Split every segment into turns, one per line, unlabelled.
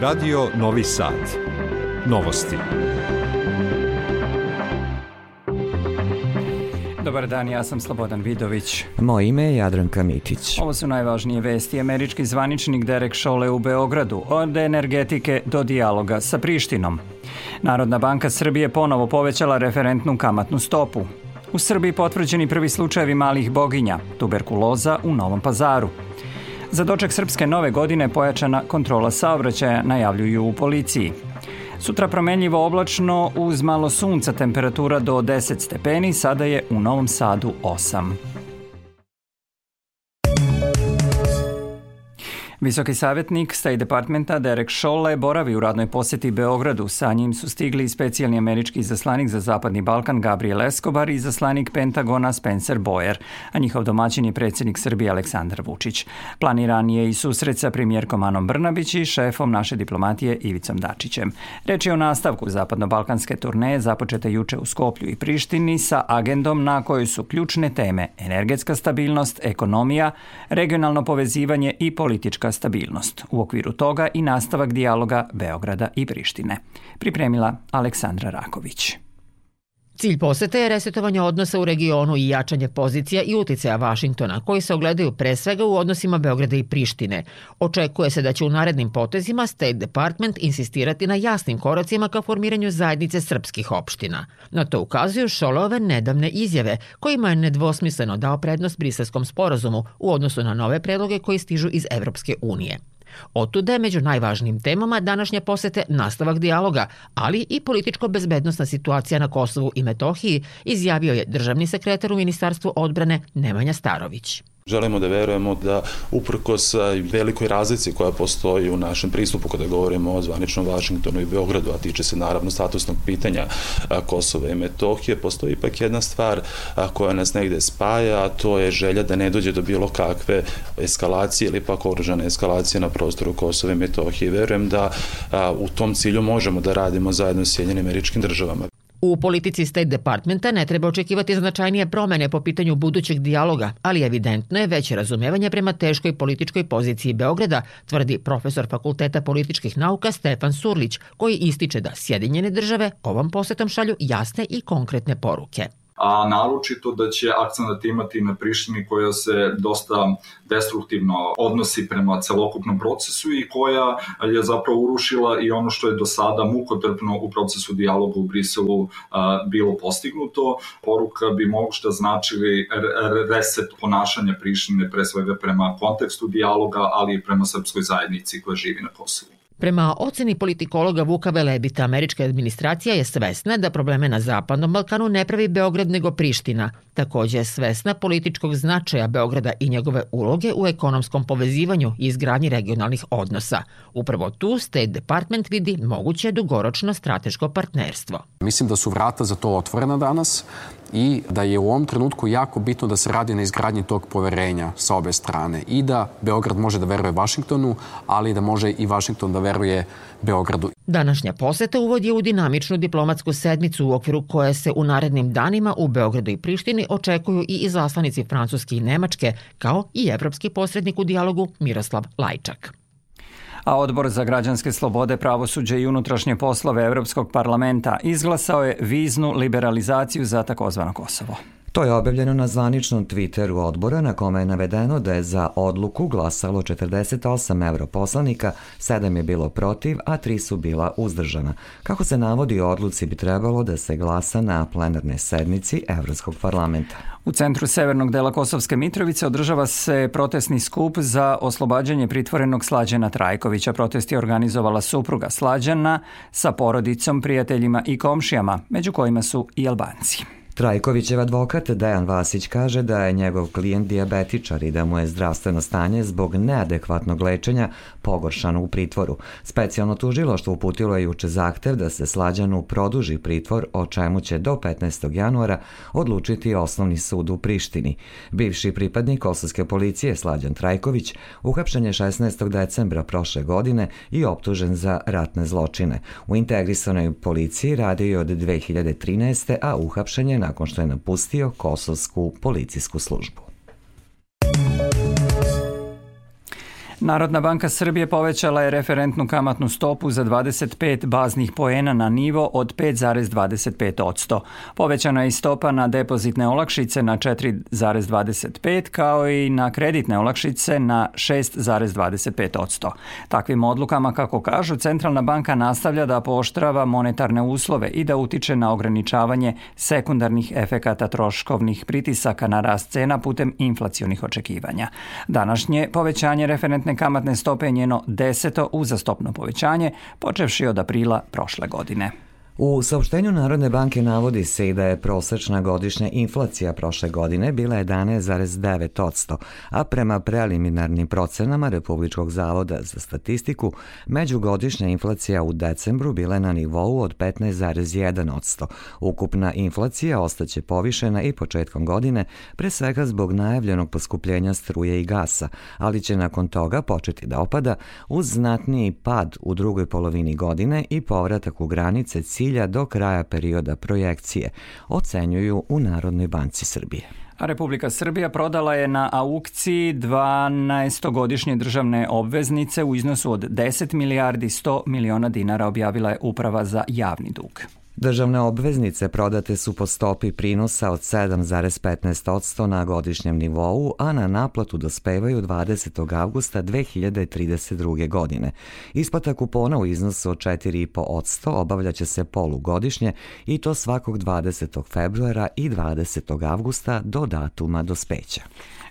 Radio Novi Sad. Novosti.
Dobar dan, ja sam Slobodan Vidović.
Moje ime je Jadranka Mitić.
Ovo su najvažnije vesti. Američki zvaničnik Derek Šole u Beogradu od energetike do dijaloga sa Prištinom. Narodna banka Srbije ponovo povećala referentnu kamatnu stopu. U Srbiji potvrđeni prvi slučajevi malih boginja, tuberkuloza u Novom pazaru. Za doček srpske nove godine pojačana kontrola saobraćaja najavljuju u policiji. Sutra promenljivo oblačno uz malo sunca temperatura do 10 stepeni, sada je u Novom Sadu 8. Visoki savjetnik State Departmenta Derek Scholle boravi u radnoj poseti Beogradu. Sa njim su stigli i specijalni američki zaslanik za Zapadni Balkan Gabriel Escobar i zaslanik Pentagona Spencer Boyer, a njihov domaćin je predsjednik Srbije Aleksandar Vučić. Planiran je i susret sa premijerkom Anom Brnabić i šefom naše diplomatije Ivicom Dačićem. Reč je o nastavku zapadno-balkanske turneje započete juče u Skoplju i Prištini sa agendom na kojoj su ključne teme energetska stabilnost, ekonomija, regionalno povezivanje i politička politička stabilnost. U okviru toga i nastavak dijaloga Beograda i Prištine. Pripremila Aleksandra Raković.
Cilj posete je resetovanje odnosa u regionu i jačanje pozicija i uticaja Vašingtona, koji se ogledaju pre svega u odnosima Beograda i Prištine. Očekuje se da će u narednim potezima State Department insistirati na jasnim koracima ka formiranju zajednice srpskih opština. Na to ukazuju Šolove nedavne izjave, kojima je nedvosmisleno dao prednost briselskom sporazumu u odnosu na nove predloge koji stižu iz Evropske unije. Otuda je među najvažnijim temama današnje posete nastavak dijaloga, ali i političko-bezbednostna situacija na Kosovu i Metohiji, izjavio je državni sekretar u Ministarstvu odbrane Nemanja Starović.
Želimo da verujemo da uprkos velikoj razlici koja postoji u našem pristupu kada govorimo o zvaničnom Vašingtonu i Beogradu, a tiče se naravno statusnog pitanja Kosova i Metohije, postoji ipak jedna stvar koja nas negde spaja, a to je želja da ne dođe do bilo kakve eskalacije ili pak oružane eskalacije na prostoru Kosova i Metohije. Verujem da u tom cilju možemo da radimo zajedno s Sjedinjenim američkim državama.
U politici State Departmenta ne treba očekivati značajnije promene po pitanju budućeg dijaloga, ali evidentno je veće razumevanje prema teškoj političkoj poziciji Beograda, tvrdi profesor Fakulteta političkih nauka Stefan Surlić, koji ističe da Sjedinjene države ovom posetom šalju jasne i konkretne poruke
a naročito da će akcenat imati na Prištini koja se dosta destruktivno odnosi prema celokupnom procesu i koja je zapravo urušila i ono što je do sada mukotrpno u procesu dijaloga u Briselu bilo postignuto. Poruka bi možda značili reset ponašanja Prištine pre svega prema kontekstu dijaloga, ali i prema srpskoj zajednici koja živi na Kosovu.
Prema oceni politikologa Vuka Velebita, američka administracija je svesna da probleme na Zapadnom Balkanu ne pravi Beograd nego Priština. Takođe je svesna političkog značaja Beograda i njegove uloge u ekonomskom povezivanju i izgradnji regionalnih odnosa. Upravo tu State Department vidi moguće dugoročno strateško partnerstvo.
Mislim da su vrata za to otvorena danas i da je u ovom trenutku jako bitno da se radi na izgradnji tog poverenja sa obe strane i da Beograd može da veruje Vašingtonu, ali da može i Vašington da veruje Beogradu.
Današnja poseta uvodi u dinamičnu diplomatsku sedmicu u okviru koje se u narednim danima u Beogradu i Prištini očekuju i izaslanici Francuske i Nemačke, kao i evropski posrednik u dijalogu Miroslav Lajčak
a Odbor za građanske slobode, pravosuđe i unutrašnje poslove Evropskog parlamenta izglasao je viznu liberalizaciju za takozvano Kosovo.
To je objavljeno na zvaničnom Twitteru odbora na kome je navedeno da je za odluku glasalo 48 europoslanika, 7 je bilo protiv, a 3 su bila uzdržana. Kako se navodi odluci bi trebalo da se glasa na plenarne sednici Evropskog parlamenta.
U centru severnog dela Kosovske Mitrovice održava se protestni skup za oslobađanje pritvorenog Slađana Trajkovića. Protest je organizovala supruga Slađana sa porodicom, prijateljima i komšijama, među kojima su i Albanci.
Trajkovićev advokat Dejan Vasić kaže da je njegov klijent diabetičar i da mu je zdravstveno stanje zbog neadekvatnog lečenja pogoršano u pritvoru. Specijalno tužiloštvo uputilo je juče zahtev da se Slađanu produži pritvor, o čemu će do 15. januara odlučiti osnovni sud u Prištini. Bivši pripadnik kosovske policije Slađan Trajković uhapšen je 16. decembra prošle godine i optužen za ratne zločine. U integrisanoj policiji radio je od 2013. a uhapšen je nakon što je napustio kosovsku policijsku službu.
Narodna banka Srbije povećala je referentnu kamatnu stopu za 25 baznih poena na nivo od 5,25%. Povećana je i stopa na depozitne olakšice na 4,25 kao i na kreditne olakšice na 6,25%. Takvim odlukama, kako kažu, Centralna banka nastavlja da pooštrava monetarne uslove i da utiče na ograničavanje sekundarnih efekata troškovnih pritisaka na rast cena putem inflacionih očekivanja. Današnje povećanje referentne kamatne stope je njeno deseto uzastopno povećanje, počevši od aprila prošle godine.
U saopštenju Narodne banke navodi se i da je prosečna godišnja inflacija prošle godine bila 11,9%, a prema preliminarnim procenama Republičkog zavoda za statistiku, međugodišnja inflacija u decembru bila je na nivou od 15,1%. Ukupna inflacija ostaće povišena i početkom godine, pre svega zbog najavljenog poskupljenja struje i gasa, ali će nakon toga početi da opada uz znatniji pad u drugoj polovini godine i povratak u granice cilja cilja do kraja perioda projekcije, ocenjuju u Narodnoj banci Srbije.
A Republika Srbija prodala je na aukciji 12-godišnje državne obveznice u iznosu od 10 milijardi 100 miliona dinara, objavila je Uprava za javni dug.
Državne obveznice prodate su po stopi prinosa od 7,15% na godišnjem nivou, a na naplatu dospevaju 20. avgusta 2032. godine. Isplata kupona u iznosu od 4,5% obavljaće se polugodišnje i to svakog 20. februara i 20. avgusta do datuma dospeća.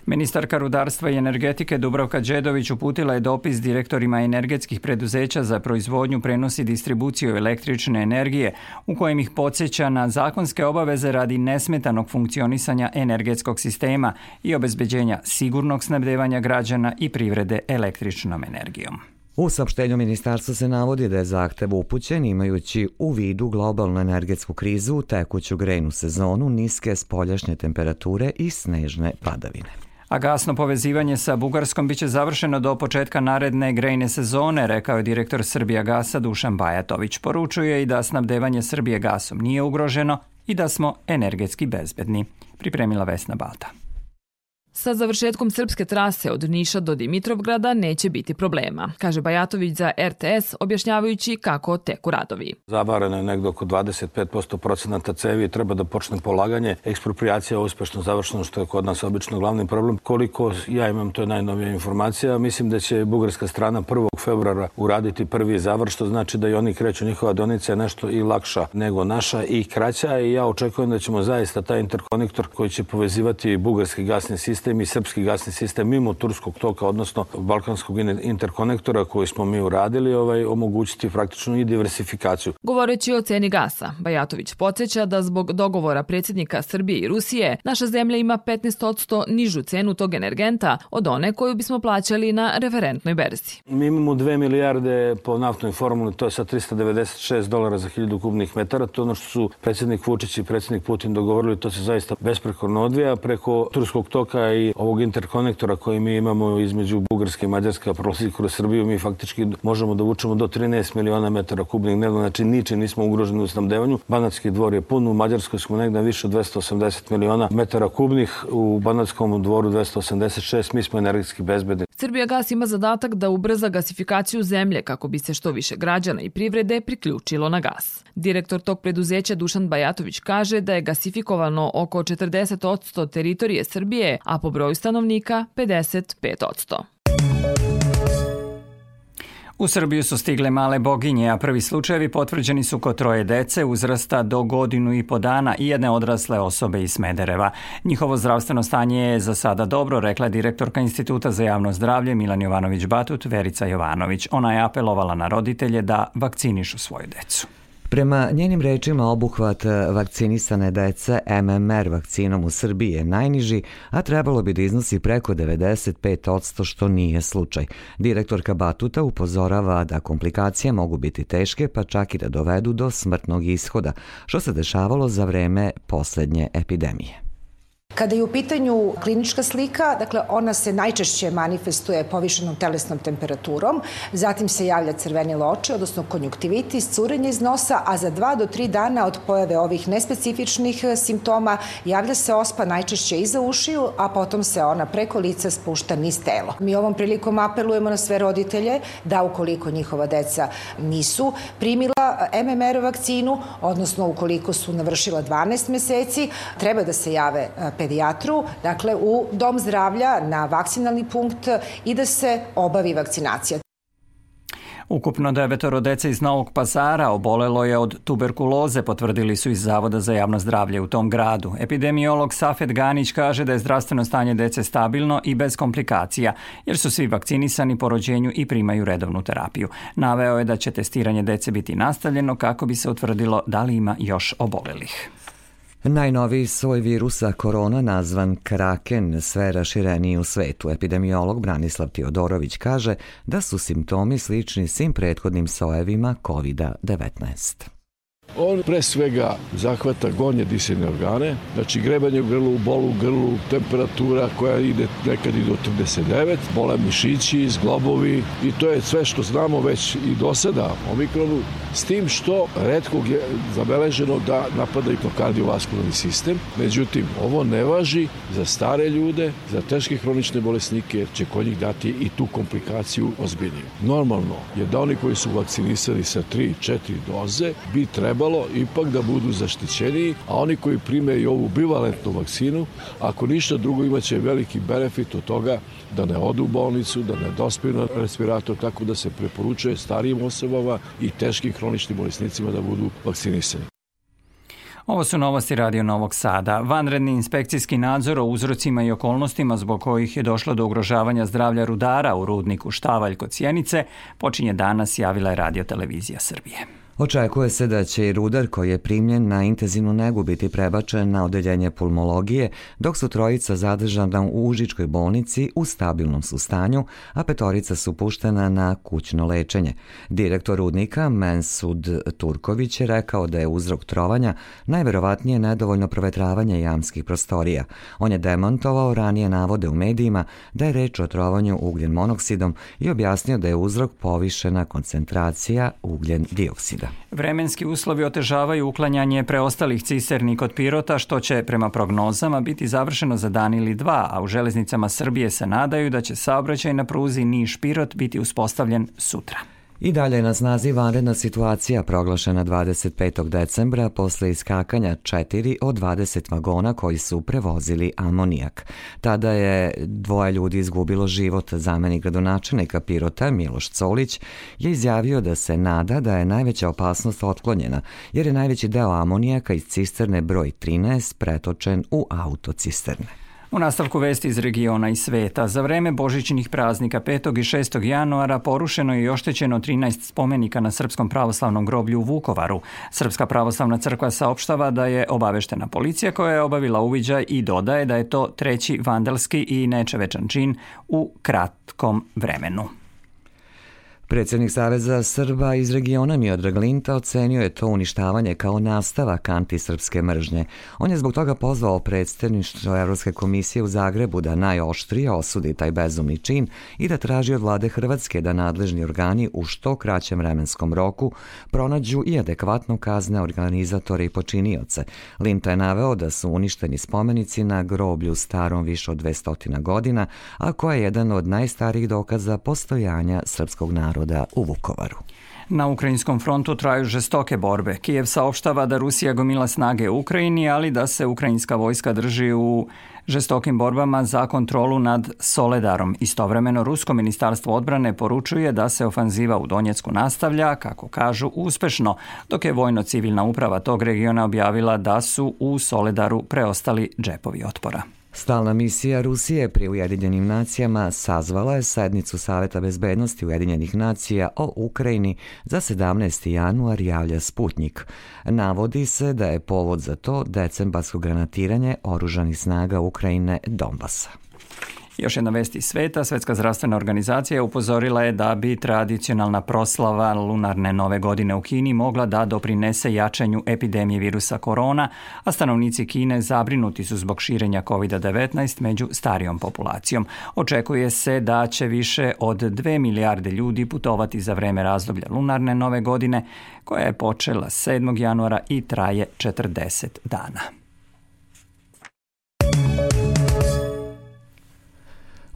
Ministarka rudarstva i energetike Dubravka Đedović uputila je dopis direktorima energetskih preduzeća za proizvodnju, prenos i distribuciju električne energije, u kojem ih podsjeća na zakonske obaveze radi nesmetanog funkcionisanja energetskog sistema i obezbeđenja sigurnog snabdevanja građana i privrede električnom energijom.
U saopštenju ministarstva se navodi da je zahtev upućen imajući u vidu globalnu energetsku krizu, tekuću grejnu sezonu, niske spoljašnje temperature i snežne padavine
a gasno povezivanje sa Bugarskom biće završeno do početka naredne grejne sezone, rekao je direktor Srbija gasa Dušan Bajatović. Poručuje i da snabdevanje Srbije gasom nije ugroženo i da smo energetski bezbedni. Pripremila Vesna Balta.
Sa završetkom srpske trase od Niša do Dimitrovgrada neće biti problema, kaže Bajatović za RTS, objašnjavajući kako teku radovi.
Zavareno je negde oko 25% procenata cevi i treba da počne polaganje. Ekspropriacija je uspešno završena, što je kod nas obično glavni problem. Koliko ja imam, to je najnovija informacija. Mislim da će bugarska strana 1. februara uraditi prvi završ, što znači da i oni kreću njihova donica je nešto i lakša nego naša i kraća i ja očekujem da ćemo zaista taj interkonektor koji će povezivati bugarski gasni sistem sistem i srpski gasni sistem mimo turskog toka, odnosno balkanskog interkonektora koji smo mi uradili, ovaj, omogućiti praktično i diversifikaciju.
Govoreći o ceni gasa, Bajatović podsjeća da zbog dogovora predsjednika Srbije i Rusije, naša zemlja ima 15% nižu cenu tog energenta od one koju bismo plaćali na referentnoj berzi.
Mi imamo 2 milijarde po naftnoj formuli, to je sa 396 dolara za 1000 kubnih metara, to je ono što su predsjednik Vučić i predsjednik Putin dogovorili, to se zaista besprekorno odvija preko turskog toka i ovog interkonektora koji mi imamo između Bugarske i Mađarske, a prolazi kroz Srbiju, mi faktički možemo da vučemo do 13 miliona metara kubnih dnevno, znači niče nismo ugroženi u snabdevanju. Banatski dvor je pun, u Mađarskoj smo negde više od 280 miliona metara kubnih, u Banatskom dvoru 286, mi smo energetski bezbedni.
Srbija gas ima zadatak da ubrza gasifikaciju zemlje kako bi se što više građana i privrede priključilo na gas. Direktor tog preduzeća Dušan Bajatović kaže da je gasifikovano oko 40% teritorije Srbije, a po broju stanovnika 55%.
U Srbiju su stigle male boginje, a prvi slučajevi potvrđeni su kod troje dece uzrasta do godinu i po dana i jedne odrasle osobe iz Smedereva. Njihovo zdravstveno stanje je za sada dobro, rekla direktorka Instituta za javno zdravlje Milan Jovanović-Batut Verica Jovanović. Ona je apelovala na roditelje da vakcinišu svoju decu.
Prema njenim rečima obuhvat vakcinisane dece MMR vakcinom u Srbiji je najniži, a trebalo bi da iznosi preko 95%, što nije slučaj. Direktorka Batuta upozorava da komplikacije mogu biti teške, pa čak i da dovedu do smrtnog ishoda, što se dešavalo za vreme poslednje epidemije.
Kada je u pitanju klinička slika, dakle ona se najčešće manifestuje povišenom telesnom temperaturom, zatim se javlja crveni loče, odnosno konjuktivitis, curenje iz nosa, a za dva do tri dana od pojave ovih nespecifičnih simptoma javlja se ospa najčešće iza ušiju, a potom se ona preko lica spušta niz telo. Mi ovom prilikom apelujemo na sve roditelje da ukoliko njihova deca nisu primila MMR vakcinu, odnosno ukoliko su navršila 12 meseci, treba da se jave pedijatru, dakle u dom zdravlja na vakcinalni punkt i da se obavi vakcinacija.
Ukupno devetoro dece iz Novog Pazara obolelo je od tuberkuloze, potvrdili su iz Zavoda za javno zdravlje u tom gradu. Epidemiolog Safet Ganić kaže da je zdravstveno stanje dece stabilno i bez komplikacija, jer su svi vakcinisani po rođenju i primaju redovnu terapiju. Naveo je da će testiranje dece biti nastavljeno kako bi se utvrdilo da li ima još obolelih.
Najnoviji soj virusa korona nazvan Kraken sve rašireniji u svetu. Epidemiolog Branislav Teodorović kaže da su simptomi slični svim prethodnim sojevima COVID-19.
On pre svega zahvata gonje disajne organe, znači grebanje u grlu, bol u grlu, temperatura koja ide nekad i do 39, bole mišići, zglobovi i to je sve što znamo već i do sada o mikronu, s tim što redkog je zabeleženo da napada i kardiovaskularni sistem. Međutim, ovo ne važi za stare ljude, za teške hronične bolesnike, jer će kod njih dati i tu komplikaciju ozbiljniju. Normalno je da oni koji su vakcinisali sa 3-4 doze bi trebalo trebalo ipak da budu zaštićeniji, a oni koji prime i ovu bivalentnu vakcinu, ako ništa drugo imaće veliki benefit od toga da ne odu u bolnicu, da ne dospiju na respirator, tako da se preporučuje starijim osobama i teškim hroničnim bolesnicima da budu vakcinisani.
Ovo su novosti Radio Novog Sada. Vanredni inspekcijski nadzor o uzrocima i okolnostima zbog kojih je došlo do ugrožavanja zdravlja rudara u rudniku Štavalj kod Sjenice počinje danas, javila je Radio Televizija Srbije.
Očekuje se da će i rudar koji je primljen na intenzivnu negu biti prebačen na odeljenje pulmologije, dok su trojica zadržana u Užičkoj bolnici u stabilnom su stanju, a petorica su puštena na kućno lečenje. Direktor rudnika Mensud Turković je rekao da je uzrok trovanja najverovatnije nedovoljno provetravanje jamskih prostorija. On je demontovao ranije navode u medijima da je reč o trovanju ugljen monoksidom i objasnio da je uzrok povišena koncentracija ugljen dioksida.
Vremenski uslovi otežavaju uklanjanje preostalih cisterni kod Pirota, što će prema prognozama biti završeno za dan ili dva, a u železnicama Srbije se nadaju da će saobraćaj na pruzi Niš-Pirot biti uspostavljen sutra.
I dalje je na snazi vanredna situacija proglašena 25. decembra posle iskakanja četiri od 20 vagona koji su prevozili amonijak. Tada je dvoje ljudi izgubilo život. Zamenik gradonačelnika Pirota Miloš Colić je izjavio da se nada da je najveća opasnost otklonjena, jer je najveći deo amonijaka iz cisterne broj 13 pretočen u autocisterne.
U nastavku vesti iz regiona i sveta, za vreme božićnih praznika 5. i 6. januara porušeno je i oštećeno 13 spomenika na Srpskom pravoslavnom groblju u Vukovaru. Srpska pravoslavna crkva saopštava da je obaveštena policija koja je obavila uviđaj i dodaje da je to treći vandalski i nečevečan čin u kratkom vremenu.
Predsednik Saveza Srba iz regiona Miodrag Linta ocenio je to uništavanje kao nastavak antisrpske mržnje. On je zbog toga pozvao predstavništvo Evropske komisije u Zagrebu da najoštrije osudi taj bezumni čin i da traži od vlade Hrvatske da nadležni organi u što kraćem vremenskom roku pronađu i adekvatno kazne organizatore i počinioce. Linta je naveo da su uništeni spomenici na groblju starom više od 200 godina, a koja je jedan od najstarijih dokaza postojanja srpskog naroda naroda u Vukovaru.
Na ukrajinskom frontu traju žestoke borbe. Kijev saopštava da Rusija gomila snage u Ukrajini, ali da se ukrajinska vojska drži u žestokim borbama za kontrolu nad Soledarom. Istovremeno, Rusko ministarstvo odbrane poručuje da se ofanziva u Donjecku nastavlja, kako kažu, uspešno, dok je vojno-civilna uprava tog regiona objavila da su u Soledaru preostali džepovi otpora.
Stalna misija Rusije pri Ujedinjenim nacijama sazvala je sednicu Saveta bezbednosti Ujedinjenih nacija o Ukrajini za 17. januar javlja Sputnik. Navodi se da je povod za to decembarsko granatiranje oružanih snaga Ukrajine Donbasa.
Još jedna vest iz sveta, Svetska zdravstvena organizacija upozorila je da bi tradicionalna proslava lunarne nove godine u Kini mogla da doprinese jačanju epidemije virusa korona, a stanovnici Kine zabrinuti su zbog širenja COVID-19 među starijom populacijom. Očekuje se da će više od 2 milijarde ljudi putovati za vreme razdoblja lunarne nove godine, koja je počela 7. januara i traje 40 dana.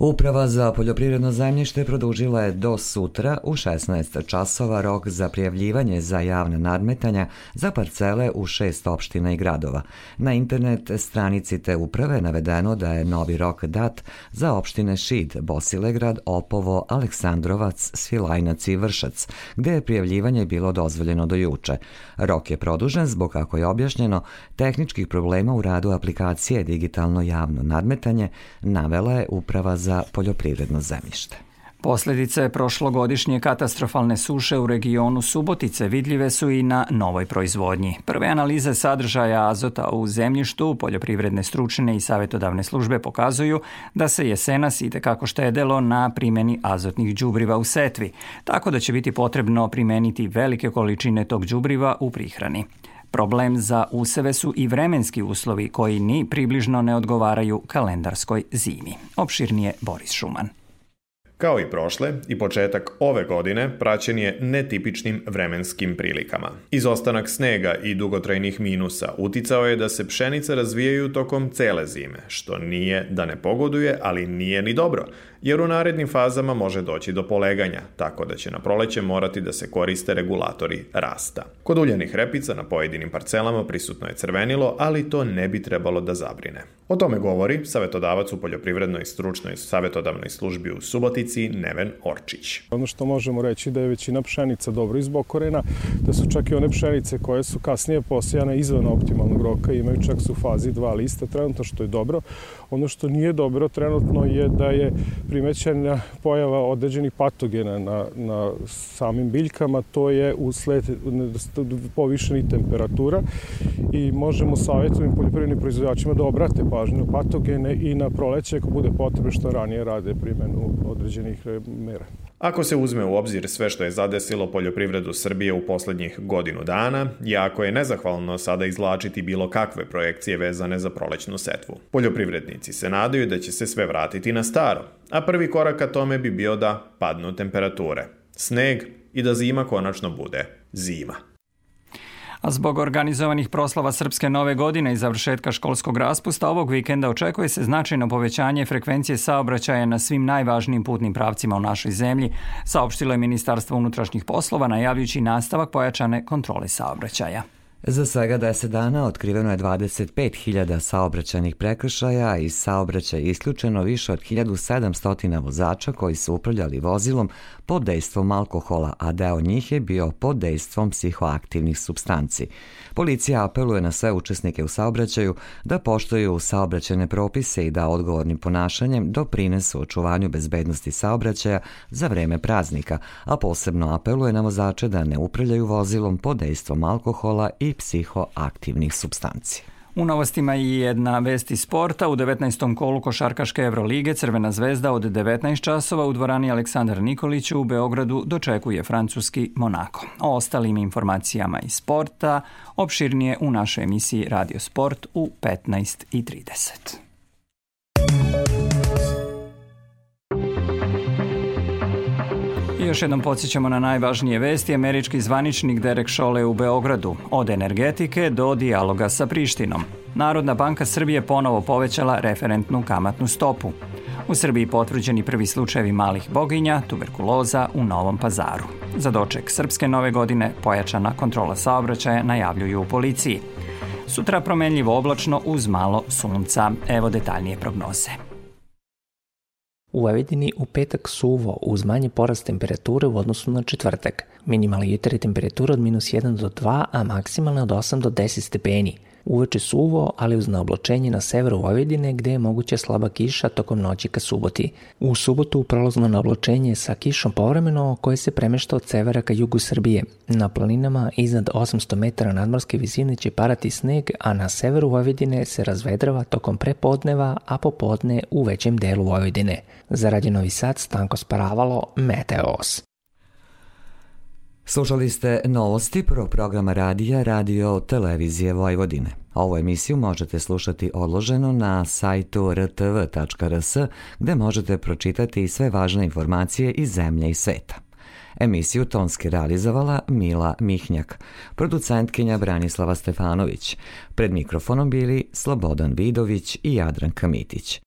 Uprava za poljoprivredno zemljište produžila je do sutra u 16 časova rok za prijavljivanje za javne nadmetanja za parcele u šest opština i gradova. Na internet stranici te uprave navedeno da je novi rok dat za opštine Šid, Bosilegrad, Opovo, Aleksandrovac, Svilajnac i Vršac, gde je prijavljivanje bilo dozvoljeno do juče. Rok je produžen zbog, kako je objašnjeno, tehničkih problema u radu aplikacije Digitalno javno nadmetanje, navela je uprava za za poljoprivredno zemljište.
Posljedice prošlogodišnje katastrofalne suše u regionu Subotice vidljive su i na novoj proizvodnji. Prve analize sadržaja azota u zemljištu, poljoprivredne stručne i savjetodavne službe pokazuju da se jesenas ide kako štedelo na primjeni azotnih đubriva u setvi, tako da će biti potrebno primeniti velike količine tog đubriva u prihrani. Problem za useve su i vremenski uslovi koji ni približno ne odgovaraju kalendarskoj zimi. Opširnije Boris Šuman.
Kao i prošle, i početak ove godine praćen je netipičnim vremenskim prilikama. Izostanak snega i dugotrajnih minusa uticao je da se pšenice razvijaju tokom cele zime, što nije da ne pogoduje, ali nije ni dobro, jer u narednim fazama može doći do poleganja, tako da će na proleće morati da se koriste regulatori rasta. Kod uljenih repica na pojedinim parcelama prisutno je crvenilo, ali to ne bi trebalo da zabrine. O tome govori savetodavac u poljoprivrednoj stručnoj savetodavnoj službi u Subotici Neven Orčić.
Ono što možemo reći da je većina pšenica dobro izbokorena, da su čak i one pšenice koje su kasnije posijane izvan optimalnog roka, imaju čak su fazi dva lista trenutno, što je dobro. Ono što nije dobro trenutno je da je primećena pojava određenih patogena na, na samim biljkama, to je usled povišenih temperatura i možemo savjetovim poljoprivrednim proizvođačima da obrate pažnju patogene i na proleće ako bude potrebe što ranije rade primjenu određenih mera.
Ako se uzme u obzir sve što je zadesilo poljoprivredu Srbije u poslednjih godinu dana, jako je nezahvalno sada izlačiti bilo kakve projekcije vezane za prolećnu setvu. Poljoprivrednici se nadaju da će se sve vratiti na staro, a prvi korak ka tome bi bio da padnu temperature, sneg i da zima konačno bude zima
a zbog organizovanih proslava Srpske nove godine i završetka školskog raspusta ovog vikenda očekuje se značajno povećanje frekvencije saobraćaja na svim najvažnijim putnim pravcima u našoj zemlji, saopštilo je Ministarstvo unutrašnjih poslova najavljujući nastavak pojačane kontrole saobraćaja.
Za svega 10 dana otkriveno je 25.000 saobraćajnih prekršaja i saobraćaj isključeno više od 1700 vozača koji su upravljali vozilom pod dejstvom alkohola, a deo njih je bio pod dejstvom psihoaktivnih substanci. Policija apeluje na sve učesnike u saobraćaju da poštuju saobraćene propise i da odgovornim ponašanjem doprinesu očuvanju bezbednosti saobraćaja za vreme praznika, a posebno apeluje na vozače da ne upravljaju vozilom pod dejstvom alkohola i psihoaktivnih substanci.
U novostima i jedna vest iz sporta. U 19. kolu Košarkaške Evrolige Crvena zvezda od 19 časova u dvorani Aleksandar Nikolić u Beogradu dočekuje francuski Monako. O ostalim informacijama iz sporta opširnije u našoj emisiji Radio Sport u 15.30. još jednom podsjećamo na najvažnije vesti. Američki zvaničnik Derek Šole u Beogradu. Od energetike do dijaloga sa Prištinom. Narodna banka Srbije ponovo povećala referentnu kamatnu stopu. U Srbiji potvrđeni prvi slučajevi malih boginja, tuberkuloza u Novom pazaru. Za doček Srpske nove godine pojačana kontrola saobraćaja najavljuju u policiji. Sutra promenljivo oblačno uz malo sunca. Evo detaljnije prognoze.
U Vojvodini u petak suvo uz manji porast temperature u odnosu na četvrtak. Minimalni jutar je temperatura od minus 1 do 2, a maksimalna od 8 do 10 stepeni. Uveče suvo, ali uz naobločenje na severu Vojvodine gde je moguća slaba kiša tokom noći ka suboti. U subotu prolazno naobločenje sa kišom povremeno koje se premešta od severa ka jugu Srbije. Na planinama iznad 800 metara nadmorske visine će parati sneg, a na severu Vojvodine se razvedrava tokom prepodneva, a popodne u većem delu Vojvodine. Za Radio Novi Sad Stanko Sparavalo, Meteos.
Slušali ste novosti pro programa radija Radio Televizije Vojvodine. Ovu emisiju možete slušati odloženo na sajtu rtv.rs gde možete pročitati sve važne informacije iz zemlje i sveta. Emisiju tonski realizovala Mila Mihnjak, producentkinja Branislava Stefanović. Pred mikrofonom bili Slobodan Vidović i Jadranka Mitić.